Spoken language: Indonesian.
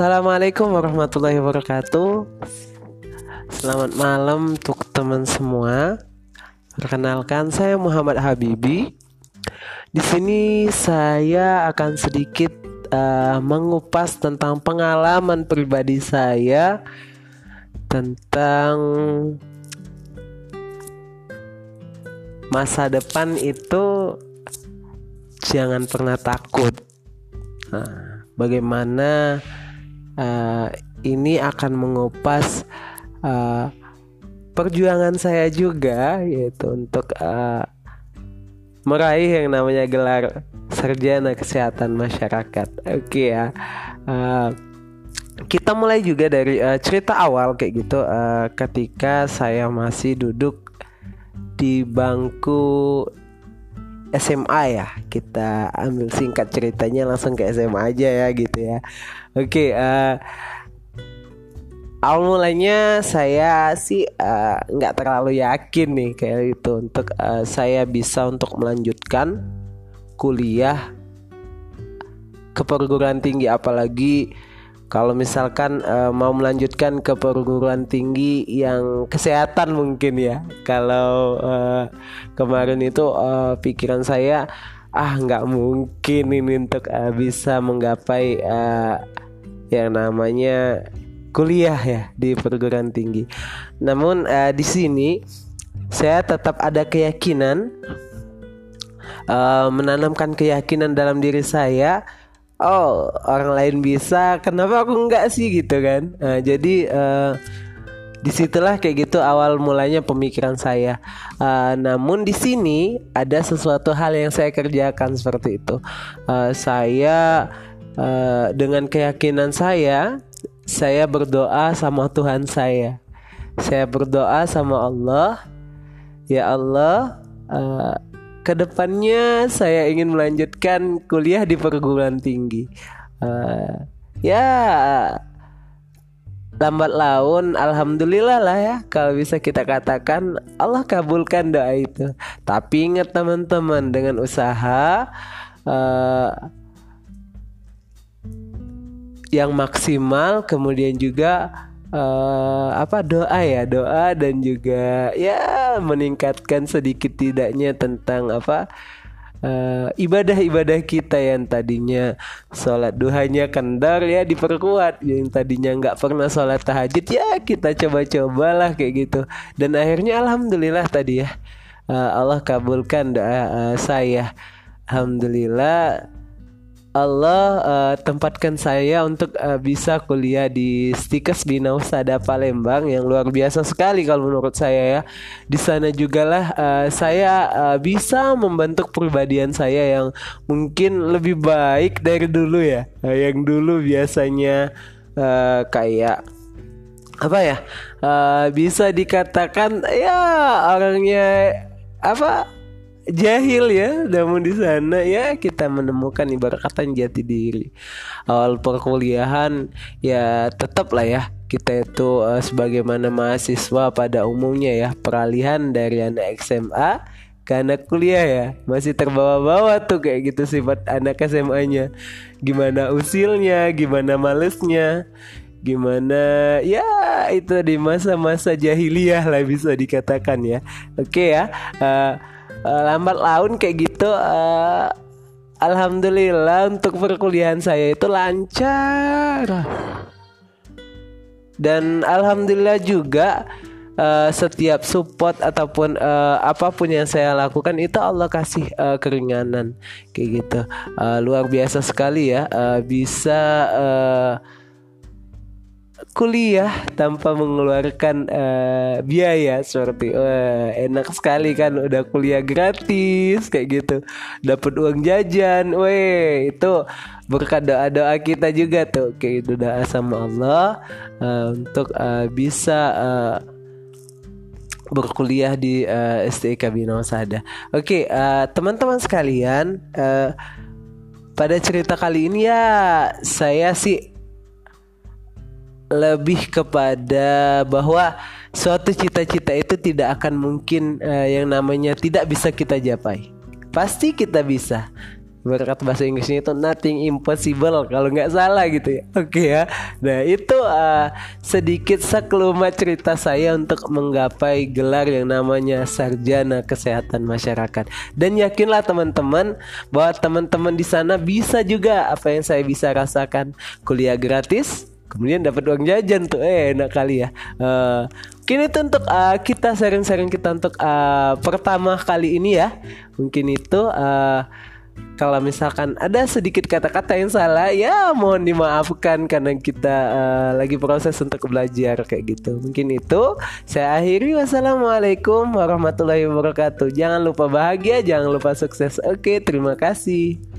Assalamualaikum warahmatullahi wabarakatuh. Selamat malam untuk teman semua. Perkenalkan saya Muhammad Habibi. Di sini saya akan sedikit uh, mengupas tentang pengalaman pribadi saya tentang masa depan itu jangan pernah takut. Nah, bagaimana uh, ini akan mengupas uh, perjuangan saya juga yaitu untuk uh, meraih yang namanya gelar sarjana kesehatan masyarakat. Oke okay, ya. Uh, kita mulai juga dari uh, cerita awal kayak gitu uh, ketika saya masih duduk di bangku SMA ya. Kita ambil singkat ceritanya langsung ke SMA aja ya gitu ya. Oke uh, awal mulanya saya sih eh, nggak uh, terlalu yakin nih kayak itu untuk uh, saya bisa untuk melanjutkan kuliah ke perguruan tinggi apalagi kalau misalkan uh, mau melanjutkan ke perguruan tinggi yang kesehatan mungkin ya. Kalau uh, kemarin itu uh, pikiran saya ah nggak mungkin ini untuk uh, bisa menggapai uh, yang namanya kuliah ya di perguruan tinggi. Namun uh, di sini saya tetap ada keyakinan uh, menanamkan keyakinan dalam diri saya oh orang lain bisa kenapa aku enggak sih gitu kan? Nah, jadi uh, di situlah kayak gitu awal mulanya pemikiran saya. Uh, namun di sini ada sesuatu hal yang saya kerjakan seperti itu. Uh, saya uh, dengan keyakinan saya saya berdoa sama Tuhan saya. Saya berdoa sama Allah. Ya Allah uh, ke depannya saya ingin melanjutkan kuliah di perguruan tinggi. Uh, ya lambat laun alhamdulillah lah ya kalau bisa kita katakan Allah kabulkan doa itu tapi ingat teman-teman dengan usaha uh, yang maksimal kemudian juga uh, apa doa ya? Doa dan juga ya meningkatkan sedikit tidaknya tentang apa ibadah ibadah-ibadah kita yang tadinya sholat duhanya kendar ya diperkuat. Yang tadinya nggak pernah sholat tahajud ya kita coba-cobalah kayak gitu. Dan akhirnya alhamdulillah tadi ya uh, Allah kabulkan doa uh, saya. Alhamdulillah Allah uh, tempatkan saya untuk uh, bisa kuliah di Stikes Bina Usada Palembang yang luar biasa sekali kalau menurut saya ya. Di sana juga lah uh, saya uh, bisa membentuk pribadian saya yang mungkin lebih baik dari dulu ya. Uh, yang dulu biasanya uh, kayak apa ya? Uh, bisa dikatakan ya orangnya apa jahil ya namun di sana ya kita menemukan ibarat kata jati diri. Awal perkuliahan ya tetap lah ya kita itu uh, sebagaimana mahasiswa pada umumnya ya peralihan dari anak SMA ke anak kuliah ya. Masih terbawa-bawa tuh kayak gitu sifat anak SMA-nya gimana usilnya gimana malesnya gimana ya itu di masa-masa jahiliyah lah bisa dikatakan ya. Oke ya uh, uh, lambat laun kayak gitu uh, alhamdulillah untuk perkuliahan saya itu lancar. Dan alhamdulillah juga uh, setiap support ataupun uh, apa pun yang saya lakukan itu Allah kasih uh, keringanan kayak gitu. Uh, luar biasa sekali ya uh, bisa uh, kuliah tanpa mengeluarkan uh, biaya seperti uh, enak sekali kan udah kuliah gratis kayak gitu. Dapat uang jajan weh itu berkat doa doa kita juga tuh. Kayak itu doa sama Allah uh, untuk uh, bisa uh, berkuliah di uh, STIK Bina Sada. Oke, okay, uh, teman-teman sekalian, uh, pada cerita kali ini ya saya sih lebih kepada bahwa suatu cita-cita itu tidak akan mungkin uh, yang namanya tidak bisa kita capai. Pasti kita bisa. berkat bahasa Inggrisnya itu nothing impossible kalau nggak salah gitu ya oke okay ya nah itu uh, sedikit sekelumit cerita saya untuk menggapai gelar yang namanya sarjana kesehatan masyarakat dan yakinlah teman-teman bahwa teman-teman di sana bisa juga apa yang saya bisa rasakan kuliah gratis kemudian dapat uang jajan tuh eh enak kali ya. Uh, mungkin itu untuk uh, kita sharing-sharing kita untuk uh, pertama kali ini ya. Mungkin itu uh, kalau misalkan ada sedikit kata-kata yang salah ya mohon dimaafkan karena kita uh, lagi proses untuk belajar kayak gitu. Mungkin itu saya akhiri. Wassalamualaikum warahmatullahi wabarakatuh. Jangan lupa bahagia jangan lupa sukses. Oke terima kasih